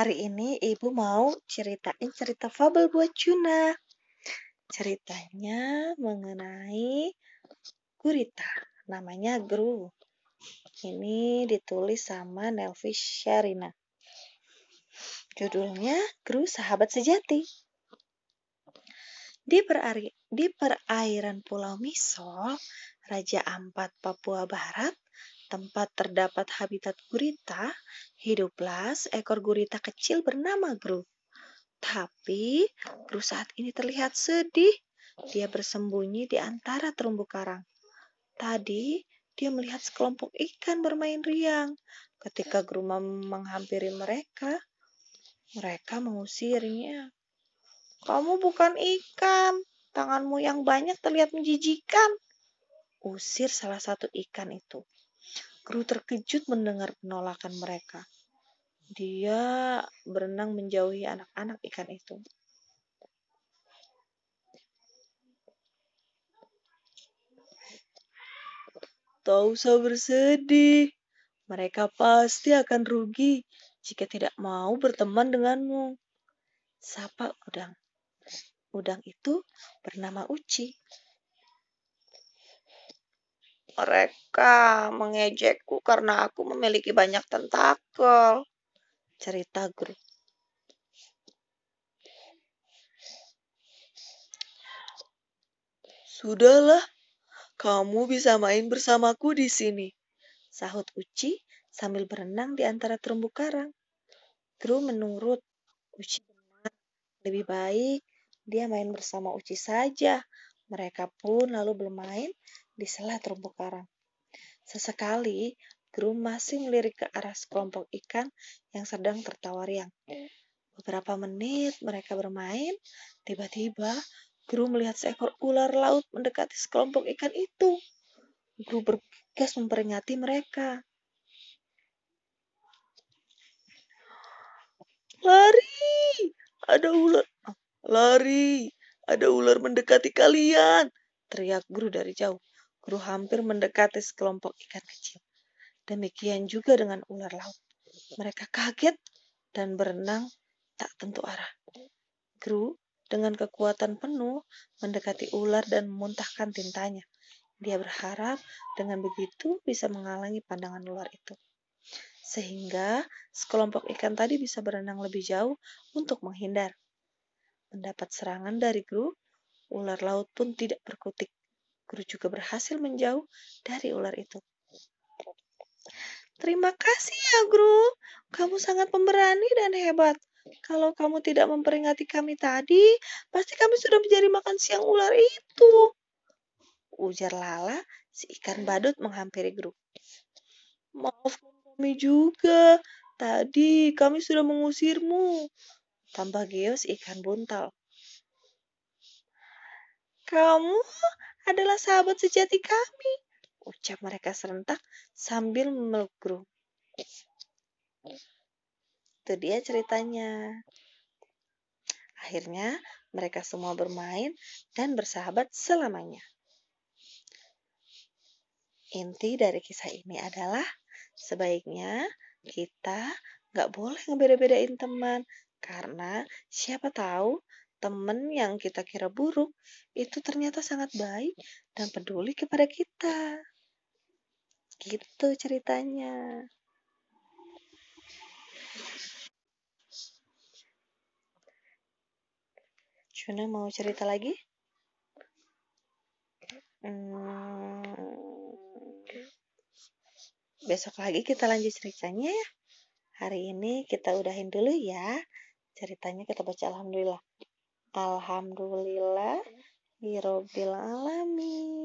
Hari ini ibu mau ceritain cerita fabel buat Juna. Ceritanya mengenai gurita, namanya Gru. Ini ditulis sama Nelvis Sharina. Judulnya Gru Sahabat Sejati. Di, perari, di perairan Pulau Misol, Raja Ampat, Papua Barat, tempat terdapat habitat gurita, hiduplah seekor gurita kecil bernama Gru. Tapi Gru saat ini terlihat sedih. Dia bersembunyi di antara terumbu karang. Tadi dia melihat sekelompok ikan bermain riang. Ketika Gru menghampiri mereka, mereka mengusirnya. Kamu bukan ikan. Tanganmu yang banyak terlihat menjijikan. Usir salah satu ikan itu. Kru terkejut mendengar penolakan mereka. Dia berenang menjauhi anak-anak ikan itu. Tak usah bersedih. Mereka pasti akan rugi jika tidak mau berteman denganmu. Sapa udang. Udang itu bernama Uci. Mereka mengejekku karena aku memiliki banyak tentakel. Cerita Guru. Sudahlah, kamu bisa main bersamaku di sini. Sahut Uci sambil berenang di antara terumbu karang. Gru menurut. Uci benar. Lebih baik dia main bersama Uci saja. Mereka pun lalu bermain di sela terumbu karang. Sesekali, Gru masih melirik ke arah sekelompok ikan yang sedang tertawa riang. Beberapa menit mereka bermain, tiba-tiba Gru melihat seekor ular laut mendekati sekelompok ikan itu. Gru bergegas memperingati mereka. Lari! Ada ular. Lari! Ada ular mendekati kalian! Teriak Gru dari jauh. Guru hampir mendekati sekelompok ikan kecil. Demikian juga dengan ular laut. Mereka kaget dan berenang tak tentu arah. Gru dengan kekuatan penuh mendekati ular dan memuntahkan tintanya. Dia berharap dengan begitu bisa menghalangi pandangan ular itu. Sehingga sekelompok ikan tadi bisa berenang lebih jauh untuk menghindar. Mendapat serangan dari Gru, ular laut pun tidak berkutik Guru juga berhasil menjauh dari ular itu. Terima kasih ya, Guru. Kamu sangat pemberani dan hebat. Kalau kamu tidak memperingati kami tadi, pasti kami sudah menjadi makan siang ular itu. Ujar Lala, si ikan badut menghampiri Guru. Maafkan kami juga. Tadi kami sudah mengusirmu. Tambah Geos ikan buntal. Kamu adalah sahabat sejati kami, ucap mereka serentak sambil memeluk Gru. Itu dia ceritanya. Akhirnya mereka semua bermain dan bersahabat selamanya. Inti dari kisah ini adalah sebaiknya kita nggak boleh ngebeda-bedain teman karena siapa tahu teman yang kita kira buruk itu ternyata sangat baik dan peduli kepada kita. Gitu ceritanya. Juna mau cerita lagi? Hmm, besok lagi kita lanjut ceritanya ya. Hari ini kita udahin dulu ya. Ceritanya kita baca Alhamdulillah. Alhamdulillah Hirobil alamin.